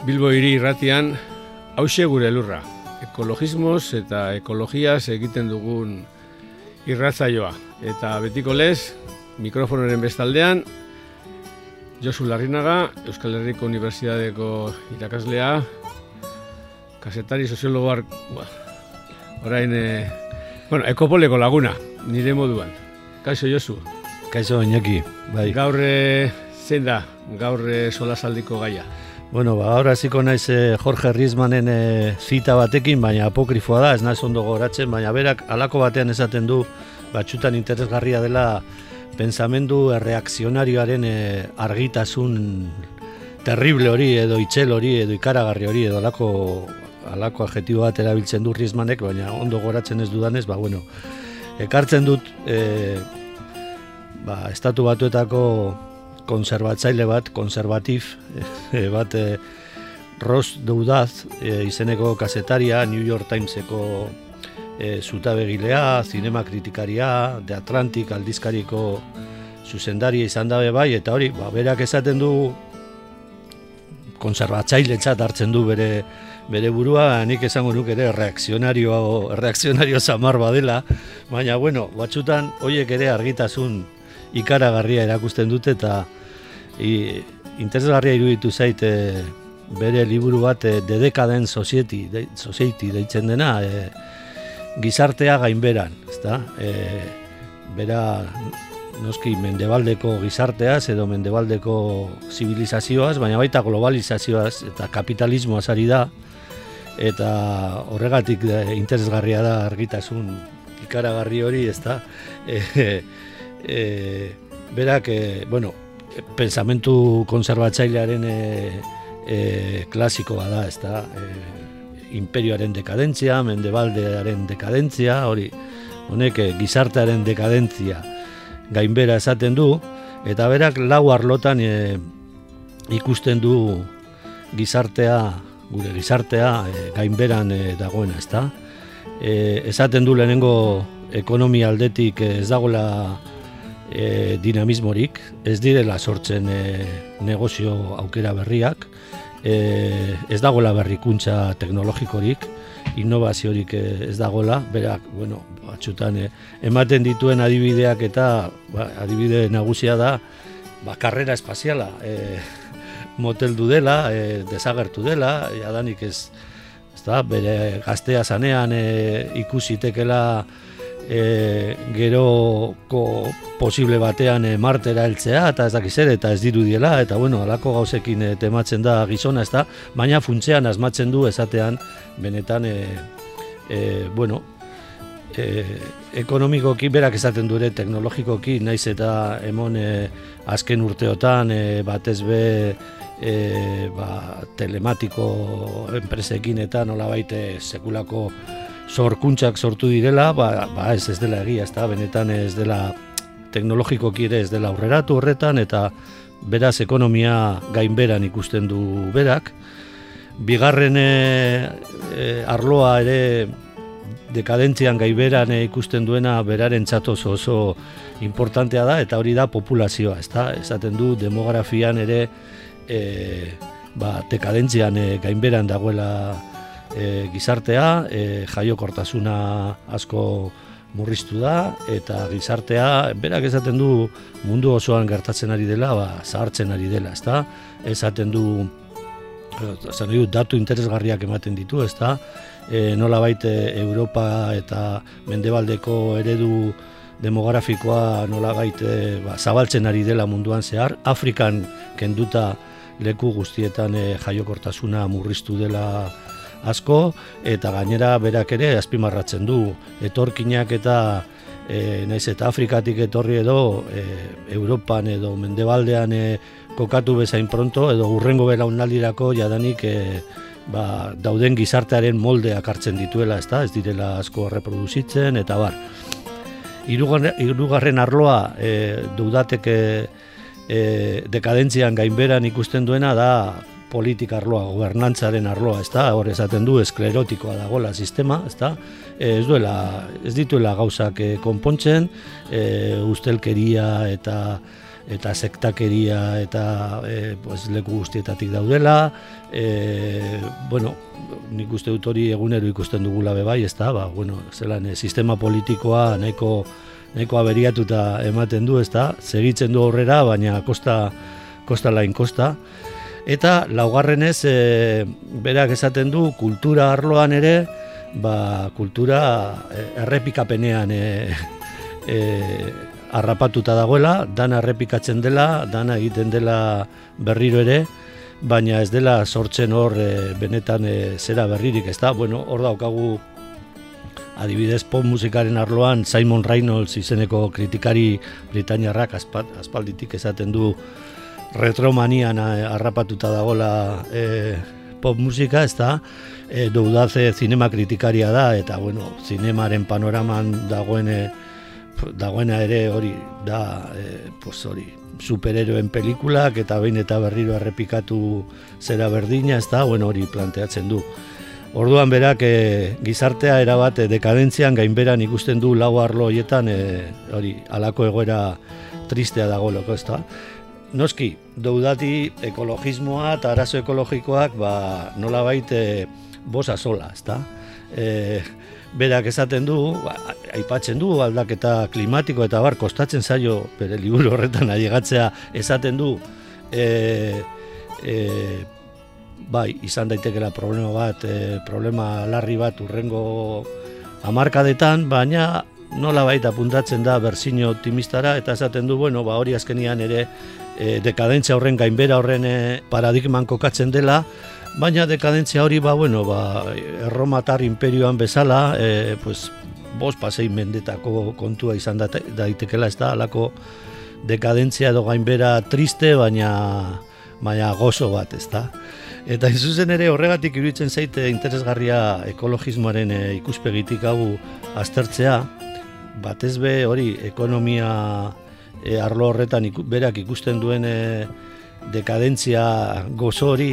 Bilbo hiri irratian, hause gure lurra. Ekologismoz eta ekologiaz egiten dugun irratzaioa. Eta betiko lez, mikrofonoren bestaldean, Josu Larrinaga, Euskal Herriko Unibertsitateko irakaslea, kasetari soziologoar, ba, orain, e, bueno, ekopoleko laguna, nire moduan. Kaixo Josu. Kaixo Iñaki, bai. Gaur e, zein da, gaur e, solasaldiko gaia. Bueno, ba, ahora hasiko naiz eh, Jorge Rizmanen eh, zita batekin, baina apokrifoa da, ez naiz ondo goratzen, baina berak alako batean esaten du batxutan interesgarria dela pensamendu erreakzionarioaren eh, argitasun terrible hori edo itxel hori edo ikaragarri hori edo alako, alako adjetibo bat erabiltzen du Rizmanek, baina ondo goratzen ez dudanez, ba, bueno, ekartzen dut eh, ba, estatu batuetako konservatzaile bat, konservatif, e, bat e, Ross Doudaz e, izeneko kasetaria, New York Timeseko e, zutabegilea, zinema kritikaria, The Atlantic aldizkariko zuzendaria izan dabe bai, eta hori, ba, berak esaten du konservatzaile hartzen du bere bere burua, nik esango nuke ere reakzionario, reakzionario zamar badela, baina, bueno, batxutan, hoiek ere argitasun ikaragarria erakusten dute eta i, interesgarria iruditu zaite bere liburu bat e, The Decadent Society, de, Society deitzen dena e, gizartea gainberan, ezta? E, bera noski mendebaldeko gizarteaz edo mendebaldeko zibilizazioaz, baina baita globalizazioaz eta kapitalismoaz ari da eta horregatik interesgarria da argitasun ikaragarri hori, ezta? E, e, berak, e, bueno, pensamentu konservatzailearen e, e, klasikoa da, ez da, e, imperioaren dekadentzia, mendebaldearen dekadentzia, hori, honek gizartearen dekadentzia gainbera esaten du, eta berak lau arlotan e, ikusten du gizartea, gure gizartea e, gainberan e, dagoena, ez da. E, esaten du lehenengo ekonomia aldetik ez dagoela e, dinamismorik, ez direla sortzen e, negozio aukera berriak, e, ez dagoela berrikuntza teknologikorik, innovaziorik e, ez dagoela, berak, bueno, batxutan e, ematen dituen adibideak eta ba, adibide nagusia da ba, karrera espaziala e, moteldu dela, e, desagertu dela, jadanik ez, ez da, bere gaztea zanean e, ikusitekela e, geroko posible batean e, martera heltzea eta ez dakiz ere eta ez dirudiela eta bueno, alako gauzekin e, tematzen da gizona ez da, baina funtzean asmatzen du esatean benetan e, e, bueno, e, ekonomikoki berak esaten du ere teknologikoki naiz eta emon e, azken urteotan e, batez be e, ba, telematiko enpresekin eta nola baite sekulako sorkuntzak sortu direla, ba, ba ez ez dela egia, ez da, benetan ez dela teknologikoki ere ez dela aurreratu horretan, eta beraz ekonomia gainberan ikusten du berak. Bigarren e, arloa ere dekadentzian gaiberan e, ikusten duena beraren txatoz oso importantea da, eta hori da populazioa, ez da, esaten du demografian ere e, ba, dekadentzian e, gainberan dagoela e, gizartea, e, jaiokortasuna asko murriztu da eta gizartea berak esaten du mundu osoan gertatzen ari dela, ba, zahartzen ari dela, ezta? Esaten du esan du datu interesgarriak ematen ditu, ezta? E, nola baite Europa eta Mendebaldeko eredu demografikoa nola baite ba, zabaltzen ari dela munduan zehar, Afrikan kenduta leku guztietan e, jaiokortasuna murriztu dela asko eta gainera berak ere azpimarratzen du etorkinak eta e, naiz eta Afrikatik etorri edo e, Europan edo Mendebaldean e, kokatu bezain pronto edo urrengo belaunaldirako jadanik e, ba, dauden gizartearen moldeak hartzen dituela, ezta? Ez direla asko reproduzitzen eta bar. Hirugarren arloa e, dudateke e, dekadentzian gainberan ikusten duena da politika arloa, gobernantzaren arloa, ezta? Hor esaten du esklerotikoa dagoela sistema, ezta? E, ez duela, ez dituela gauzak e, konpontzen, e, ustelkeria eta eta sektakeria eta e, pues, leku guztietatik daudela, e, bueno, nik uste dut hori egunero ikusten dugula bebai, ez da, ba, bueno, zelan, e, sistema politikoa nahiko, nahiko aberiatuta ematen du, ez da, segitzen du aurrera, baina kosta, kosta lain kosta, eta laugarrenez, e, berak esaten du, kultura arloan ere, ba, kultura e, errepikapenean e, e, harrapatuta dagoela, dana errepikatzen dela, dana egiten dela berriro ere, baina ez dela sortzen hor e, benetan e, zera berririk, ez da? Bueno, hor daukagu adibidez pop musikaren arloan Simon Reynolds izeneko kritikari Britainiarrak aspalditik esaten du retromanian eh, harrapatuta dagola e, pop musika, ez da? E, doudaze zinema kritikaria da, eta bueno, zinemaren panoraman dagoen dagoena ere hori da e, pues hori superheroen pelikulak eta behin eta berriro errepikatu zera berdina, ez da, bueno, hori planteatzen du. Orduan berak e, gizartea erabat e, dekadentzian gainberan ikusten du lau arlo hoietan e, hori alako egoera tristea dago loko, ez da. Noski, doudati ekologismoa eta arazo ekologikoak ba, nola baite bosa sola, ez da. E, berak esaten du, ba, aipatzen du aldaketa klimatiko eta bar kostatzen zaio bere liburu horretan ailegatzea esaten du e, e, bai, izan daitekela problema bat, e, problema larri bat urrengo hamarkadetan, baina nola baita apuntatzen da berzino optimistara eta esaten du, bueno, ba, hori azkenian ere e, dekadentzia horren gainbera horren e, paradigman kokatzen dela, Baina dekadentzia hori, ba, bueno, ba, erromatar imperioan bezala, e, pues, bos pasei mendetako kontua izan da, daitekela, ez da, alako dekadentzia edo gainbera triste, baina, baina gozo bat, ez da. Eta izuzen ere horregatik iruditzen zaite interesgarria ekologismoaren e, ikuspegitik hau aztertzea, batez be hori ekonomia e, arlo horretan berak ikusten duen e, dekadentzia gozo hori,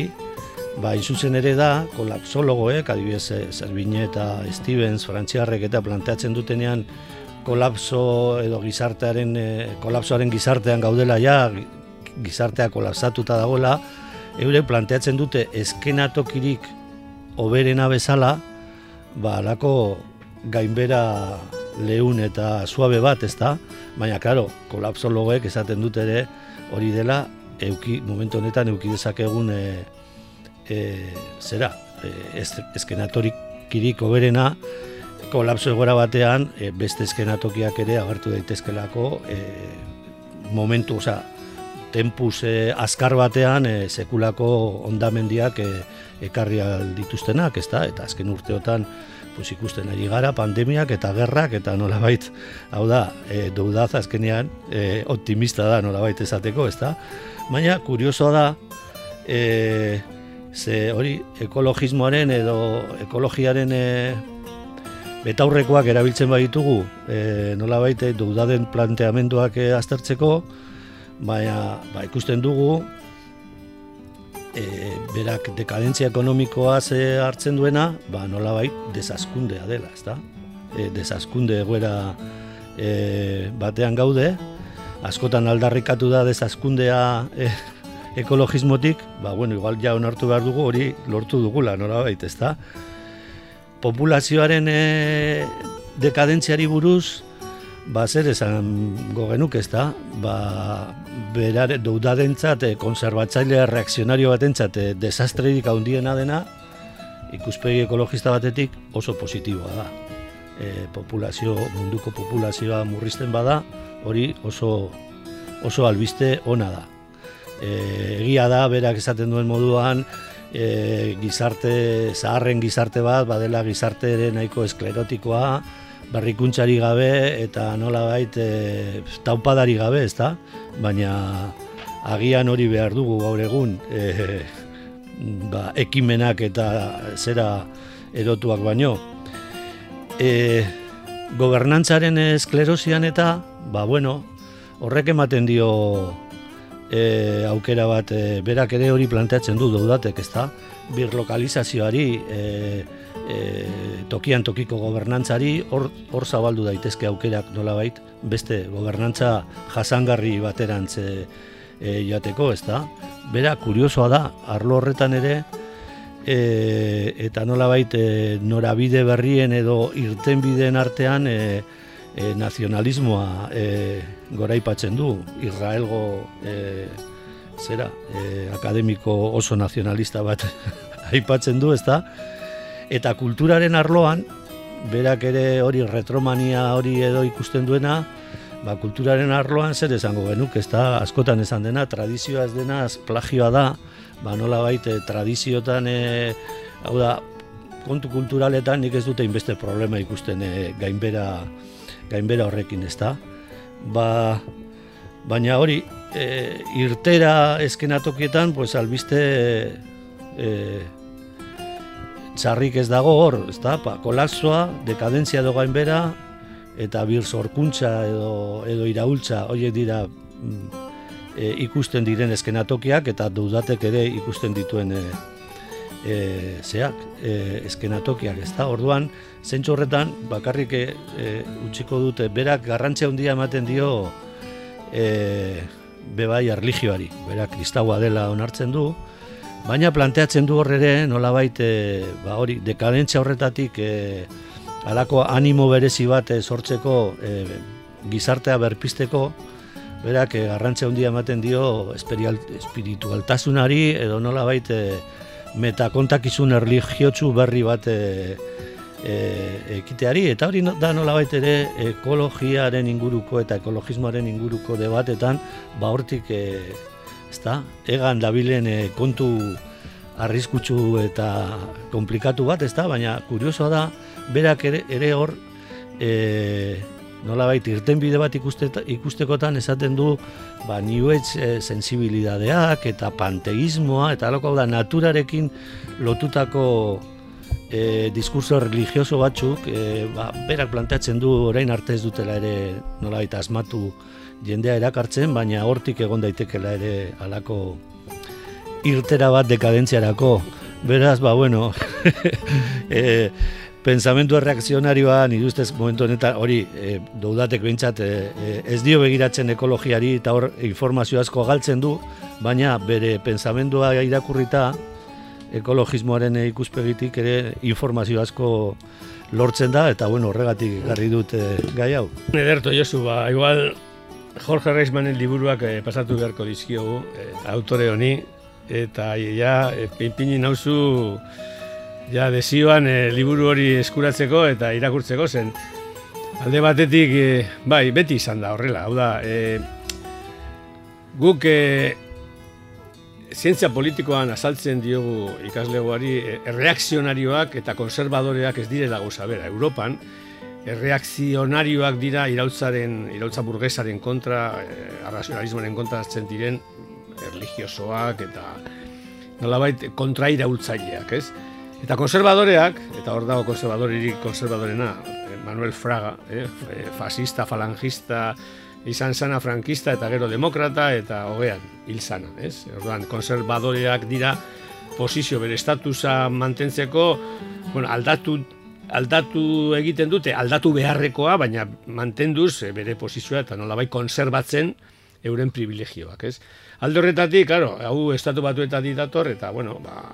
Ba, izuzen ere da, kolapsologoek, adibidez, Zerbine eh, eta Stevens, frantziarrek eta planteatzen dutenean kolapso edo gizartearen, e, kolapsoaren gizartean gaudela ja, gizartea kolapsatuta dagoela, eure planteatzen dute eskenatokirik oberena bezala, ba, alako gainbera lehun eta suabe bat, ez da? Baina, klaro, kolapsologoek esaten dute ere hori dela, euki, momentu honetan euki dezakegun e, e, zera, e, eskenatorik kiriko berena, kolapso egora batean, e, beste eskenatokiak ere agertu daitezkelako e, momentu, oza, tempus e, azkar batean e, sekulako ondamendiak e, ekarri dituztenak, ezta? Eta azken urteotan pues, ikusten ari gara pandemiak eta gerrak eta nolabait, hau da, e, doudaz azkenean e, optimista da nolabait esateko, ezta? Baina, kuriosoa da, e, ze hori ekologismoaren edo ekologiaren e, betaurrekoak erabiltzen baditugu e, nola baite dudaden planteamenduak e, aztertzeko baina ba, ikusten dugu e, berak dekadentzia ekonomikoa ze hartzen duena ba, nola bait desaskundea dela ezta? E, desaskunde egoera e, batean gaude askotan aldarrikatu da desaskundea e, ekologismotik, ba, bueno, igual ja onartu behar dugu hori lortu dugula, nora baita, ez da? Populazioaren e, dekadentziari buruz, ba, zer esan gogenuk ez da, ba, berare, doudadentzat, e, konserbatzailea reakzionario batentzat, e, desastrerik handiena dena, ikuspegi ekologista batetik oso positiboa da. E, populazio, munduko populazioa murrizten bada, hori oso, oso albiste ona da. E, egia da, berak esaten duen moduan, e, gizarte, zaharren gizarte bat, badela gizarte ere nahiko esklerotikoa, berrikuntzari gabe eta nola bait e, taupadari gabe, ezta? Baina agian hori behar dugu gaur egun e, ba, ekimenak eta zera erotuak baino. E, gobernantzaren esklerosian eta, ba bueno, horrek ematen dio e, aukera bat, e, berak ere hori planteatzen du daudatek, ezta? Bir lokalizazioari, e, e, tokian tokiko gobernantzari, hor, hor zabaldu daitezke aukerak nolabait, beste gobernantza jasangarri baterantz e, e, jateko, ezta? Bera, kuriosoa da, arlo horretan ere, e, eta nolabait e, norabide berrien edo irtenbideen artean e, e, nazionalismoa e, goraipatzen du, Israelgo e, zera, e, akademiko oso nazionalista bat aipatzen du, ezta? Eta kulturaren arloan, berak ere hori retromania hori edo ikusten duena, ba, kulturaren arloan zer esango genuk, ez da, askotan esan dena, tradizioa ez dena, plagioa da, ba, nola baite, tradiziotan, e, hau da, kontu kulturaletan nik ez dute inbeste problema ikusten e, gainbera, gainbera horrekin, ez da. Ba, baina hori, e, irtera eskenatokietan, pues, albiste e, txarrik ez dago hor, ez da, pa, kolapsoa, dekadentzia do gainbera, eta bir sorkuntza edo, edo iraultza horiek dira mm, e, ikusten diren eskenatokiak eta dudatek ere ikusten dituen e, e, zeak, e, eskenatokiak, ez da? Orduan, zentsu horretan, bakarrik e, e, utziko dute, berak garrantzia handia ematen dio e, bebai erligioari, berak kristaua dela onartzen du, baina planteatzen du horre ere, nola baite, ba hori, dekadentzia horretatik, e, alako animo berezi bat eh, sortzeko e, gizartea berpisteko berak e, garrantzia handia ematen dio espiritualtasunari edo nola baite metakontakizun erligiotsu berri bat e, ekiteari. Eta hori da nola ere ekologiaren inguruko eta ekologismoaren inguruko debatetan ba hortik e, ezta egan dabilen e, kontu arriskutsu eta komplikatu bat, ezta? Baina kuriosoa da, berak ere, ere hor e, nolabait irtenbide bat ikuste, ikustekotan esaten du ba, New Age e, sensibilidadeak eta panteismoa eta aloko da naturarekin lotutako e, diskurso religioso batzuk e, ba, berak planteatzen du orain arte ez dutela ere nolabait asmatu jendea erakartzen, baina hortik egon daitekela ere alako irtera bat dekadentziarako. Beraz, ba, bueno, e, pensamentu reakzionarioa, nire momentu honetan, hori, e, doudatek behintzat, e, ez dio begiratzen ekologiari eta hor informazio asko galtzen du, baina bere pensamendua irakurrita, ekologismoaren ikuspegitik ere informazio asko lortzen da, eta bueno, horregatik garri dut e, gai hau. Ederto, Josu, ba, igual Jorge Reismanen liburuak pasatu beharko dizkiogu, autore honi, eta ja, e, pinpini nauzu ja, desioan e, liburu hori eskuratzeko eta irakurtzeko zen. Alde batetik, e, bai, beti izan da horrela, hau da, e, guk e, zientzia politikoan azaltzen diogu ikaslegoari e, erreakzionarioak eta konservadoreak ez direla gauza bera. Europan, erreakzionarioak dira irautzaren, irautza burgesaren kontra, e, arrazionalismoaren kontra hartzen diren religiosoak eta nolabait kontraira ultzaileak, ez? Eta konservadoreak, eta hor dago konservadoririk konservadorena, eh, Manuel Fraga, eh, fascista, falangista, izan sana frankista eta gero demokrata eta hogean hil sana, ez? Orduan, konservadoreak dira posizio bere estatusa mantentzeko, bueno, aldatu aldatu egiten dute, aldatu beharrekoa, baina mantenduz eh, bere posizioa eta nolabait konserbatzen euren privilegioak, ez? Alde horretatik, claro, hau estatu batuetatik dator eta bueno, ba,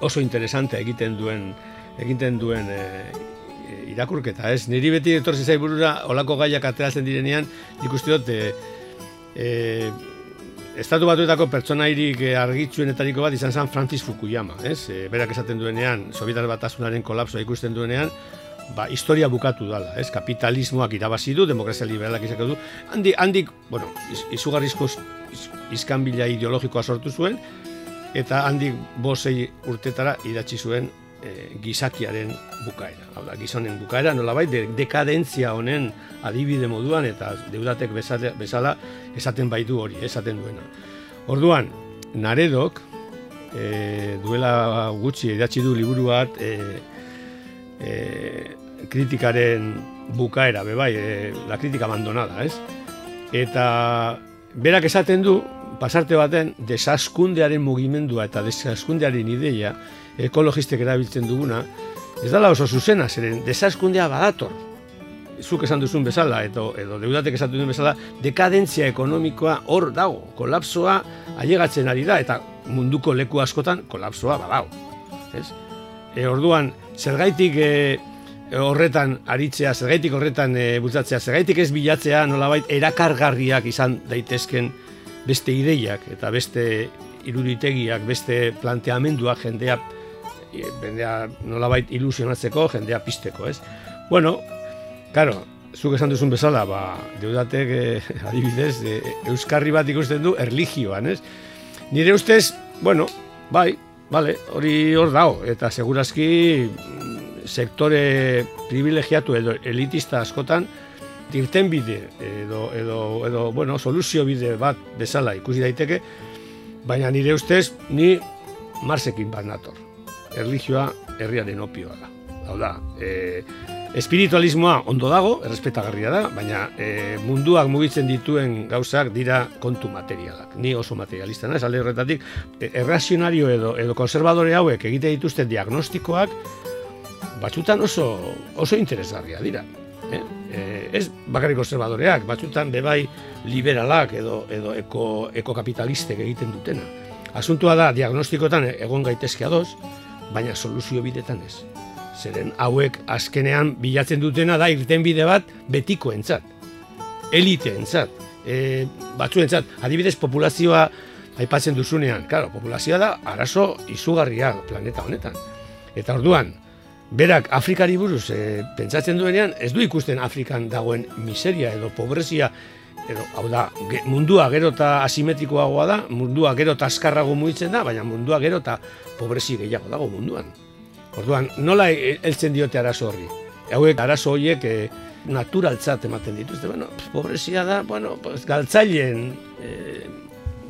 oso interesante egiten duen egiten duen e, irakurketa, ez? Niri beti etorri zaiburura olako gaiak ateratzen direnean, ikusti dut, e, e, estatu batuetako pertsonairik argitzuenetariko bat izan zen Francis Fukuyama, ez? E, berak esaten duenean, Sobietar batasunaren kolapsoa ikusten duenean, ba, historia bukatu dala, ez? Kapitalismoak irabazi du, demokrazia liberalak izako du. Handi, handik, bueno, iz, izugarrizko izkanbila ideologikoa sortu zuen, eta handik bosei urtetara idatzi zuen e, gizakiaren bukaera. Hau da, gizonen bukaera, nolabait, de, dekadentzia honen adibide moduan eta deudatek bezala, bezala esaten baitu hori, esaten duena. Orduan, naredok, e, duela gutxi idatzi du liburu bat, e, e, kritikaren bukaera, bebai, e, la kritika abandonada, ez? Eta berak esaten du, pasarte baten, desaskundearen mugimendua eta desaskundearen ideia, ekologistek erabiltzen duguna, ez dala oso zuzena, zeren desaskundea badator. Zuk esan duzun bezala, edo, edo deudatek esan duzun bezala, dekadentzia ekonomikoa hor dago, kolapsoa ailegatzen ari da, eta munduko leku askotan kolapsoa badago. Ez? E, orduan, zergaitik e, horretan aritzea, zergaitik horretan e, bultzatzea, zergaitik ez bilatzea nolabait erakargarriak izan daitezken beste ideiak eta beste iruditegiak, beste planteamenduak jendea bendea nolabait ilusionatzeko, jendea pisteko, ez? Bueno, claro, zuk esan duzun bezala, ba, deudatek eh, adibidez, eh, euskarri bat ikusten du erligioan, ez? Nire ustez, bueno, bai, vale, hori hor dago, eta segurazki mm, sektore privilegiatu edo elitista askotan, dirten bide, edo, edo, edo, bueno, soluzio bide bat bezala ikusi daiteke, baina nire ustez, ni Marsekin bat nator erlijioa herriaren opioa da. Hau da, e, espiritualismoa ondo dago, errespetagarria da, baina e, munduak mugitzen dituen gauzak dira kontu materialak. Ni oso materialista naiz, alde horretatik, e, errazionario edo, edo konservadore hauek egite dituzten diagnostikoak, batzutan oso, oso interesgarria dira. Eh? E, ez bakarrik konservadoreak, batzutan bebai liberalak edo, edo eko, ekokapitalistek egiten dutena. Asuntua da, diagnostikotan egon gaitezke adoz, baina soluzio bidetan ez. Zeren hauek azkenean bilatzen dutena da irten bide bat betiko entzat. Elite entzat. E, batzu entzat. Adibidez populazioa aipatzen duzunean. Claro, populazioa da arazo izugarria planeta honetan. Eta orduan, berak Afrikari buruz e, pentsatzen duenean, ez du ikusten Afrikan dagoen miseria edo pobrezia edo, hau da, mundua gero eta asimetrikoagoa da, mundua gero eta askarrago muitzen da, baina mundua gero eta pobrezi gehiago dago munduan. Orduan, nola heltzen diote arazo horri? Hauek arazo horiek e, naturaltzat ematen dituzte, bueno, pobrezia da, bueno, pues, galtzaileen e,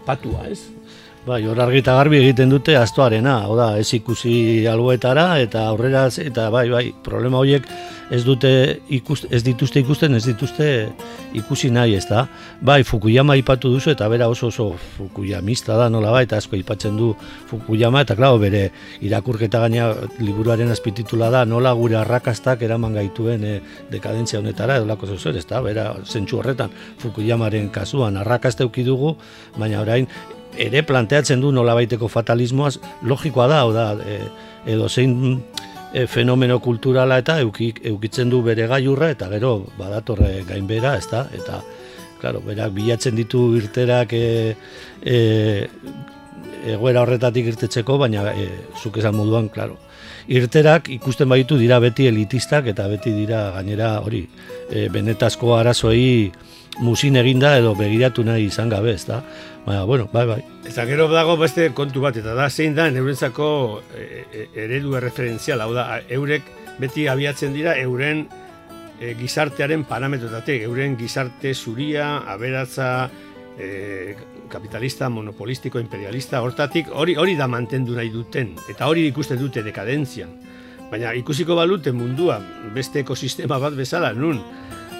patua, ez? Bai, hor argita garbi egiten dute astoarena, da, ez ikusi algoetara eta aurrera eta bai, bai, problema horiek ez dute ikust, ez dituzte ikusten, ez dituzte ikusi nahi, ez da. Bai, Fukuyama ipatu duzu eta bera oso oso Fukuyamista da, nola bai, eta asko ipatzen du Fukuyama, eta klaro, bere irakurketa gaina liburuaren azpititula da, nola gure arrakastak eraman gaituen e, dekadentzia honetara, edo lako ez da, bera, zentsu horretan, Fukuyamaren kasuan, arrakaste dugu, baina orain, ere planteatzen du nolabaiteko fatalismoaz logikoa da, da, e, edo zein e, fenomeno kulturala eta eukik, eukitzen du bere gaiurra eta gero badatorre gainbera, ez da, eta claro, berak bilatzen ditu irterak e, e, egoera horretatik irtetzeko, baina e, zuk esan moduan, claro, irterak ikusten baitu dira beti elitistak eta beti dira gainera hori, e, benetazko arazoei musin eginda edo begiratu nahi izan gabe, ez? Baina, bueno, bai, bai. Eta gero dago beste kontu bat, eta da zein da, neurentzako e, e, eredu erreferentzial, hau da, eurek beti abiatzen dira, euren e, gizartearen parametrotatik, euren gizarte zuria, aberatza, e, kapitalista, monopolistiko, imperialista, hortatik, hori hori da mantendu nahi duten, eta hori ikusten dute dekadentzian. Baina ikusiko balute mundua beste ekosistema bat bezala, nun,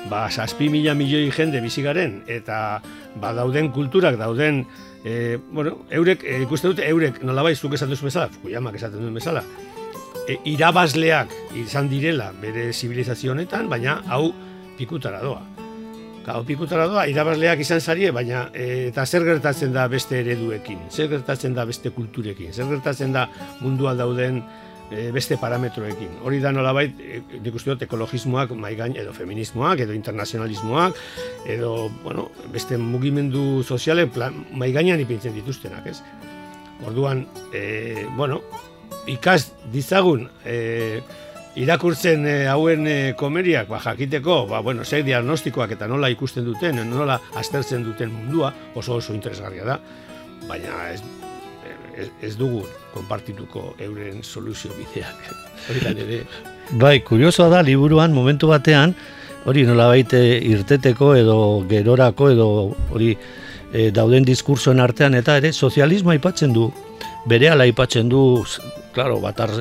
ba, saspi mila milioi jende bizigaren, eta ba, dauden kulturak, dauden, e, bueno, eurek, e, ikuste dute, eurek, nola zuk esan duzu bezala, Fukuyamak esaten duen bezala, e, irabazleak izan direla bere zibilizazio honetan, baina hau pikutara doa. Hau pikutara doa, irabazleak izan zarie, baina e, eta zer gertatzen da beste ereduekin, zer gertatzen da beste kulturekin, zer gertatzen da munduan dauden e, beste parametroekin. Hori da nolabait, e, nik uste dut ekologismoak maigain, edo feminismoak, edo internazionalismoak, edo, bueno, beste mugimendu soziale maigainan ipintzen dituztenak, ez? Orduan, e, bueno, ikas dizagun, e, irakurtzen e, hauen e, komeriak, ba, jakiteko, ba, bueno, zer diagnostikoak eta nola ikusten duten, nola aztertzen duten mundua, oso oso interesgarria da, baina ez, ez, ez dugu konpartituko euren soluzio bideak. Hori da nire. Bai, kuriosoa da, liburuan, momentu batean, hori nola baite irteteko edo gerorako edo hori e, dauden diskursoen artean eta ere sozialismoa aipatzen du, bere ala aipatzen du, claro, batar,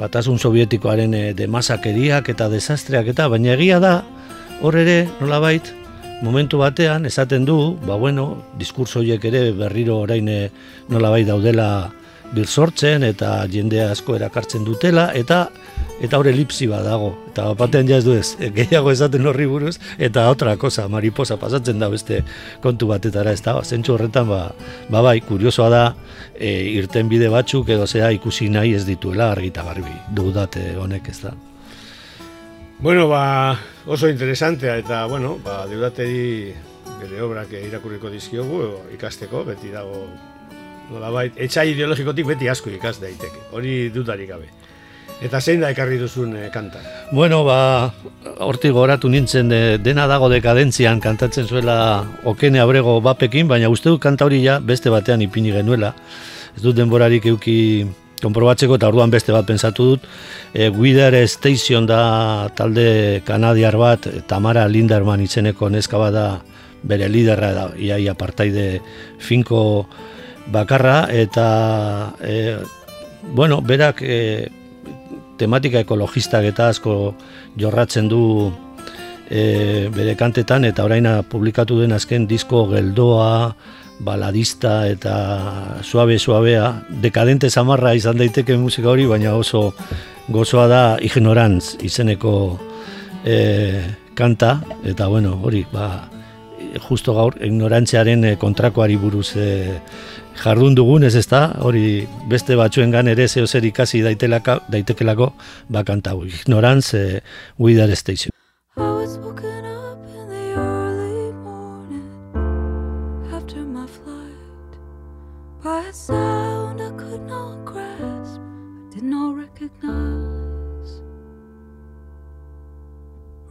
batasun sovietikoaren e, demasakeriak eta desastreak eta, baina egia da, hor ere, nolabait, momentu batean, esaten du, ba bueno, diskurso horiek ere berriro orain e, nolabait daudela sortzen eta jende asko erakartzen dutela eta eta hor elipsi bat dago. Eta batean ja ez du ez gehiago esaten horri buruz eta otra cosa mariposa pasatzen da beste kontu batetara ez da? Zentsu horretan ba, ba bai kuriosoa da e, irten bide batzuk edo zea ikusi nahi ez dituela argita garbi. Dudate honek ez da Bueno, ba, oso interesantea eta, bueno, ba, deudateri bere obrak irakurriko dizkiogu ikasteko, beti dago nolabait, etxai ideologikotik beti asko ikas daiteke, hori dutarik gabe. Eta zein da ekarri duzun e, kanta? Bueno, ba, hortik goratu nintzen de, dena dago dekadentzian kantatzen zuela okene abrego bapekin, baina uste dut kanta hori ja beste batean ipini genuela. Ez dut denborarik euki konprobatzeko eta orduan beste bat pensatu dut. E, Guider Station da talde kanadiar bat, Tamara Linderman itzeneko neska bat da bere liderra da, iaia partaide finko bakarra eta e, bueno, berak e, tematika ekologistak eta asko jorratzen du e, bere kantetan eta oraina publikatu den azken disko geldoa, baladista eta suabe suabea, dekadente samarra izan daiteke musika hori, baina oso gozoa da ignorantz izeneko e, kanta eta bueno, hori, ba, justo gaur ignorantziaren kontrakoari buruz e, jardun dugun ez ezta, hori beste batzuen gan ere zeo zer ikasi daitelaka, daitekelako bakanta hu. Ignorantz, eh, Widar Station.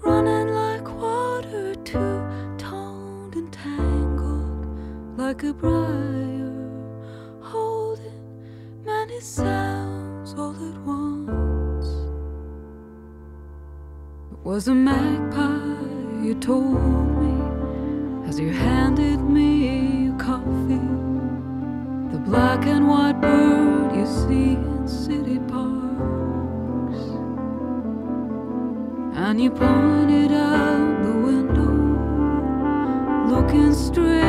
Like water, too toned and tangled, like a briar holding many sounds all at once. It was a magpie, you told me, as you handed me your coffee. The black and white bird you see And you pointed out the window, looking straight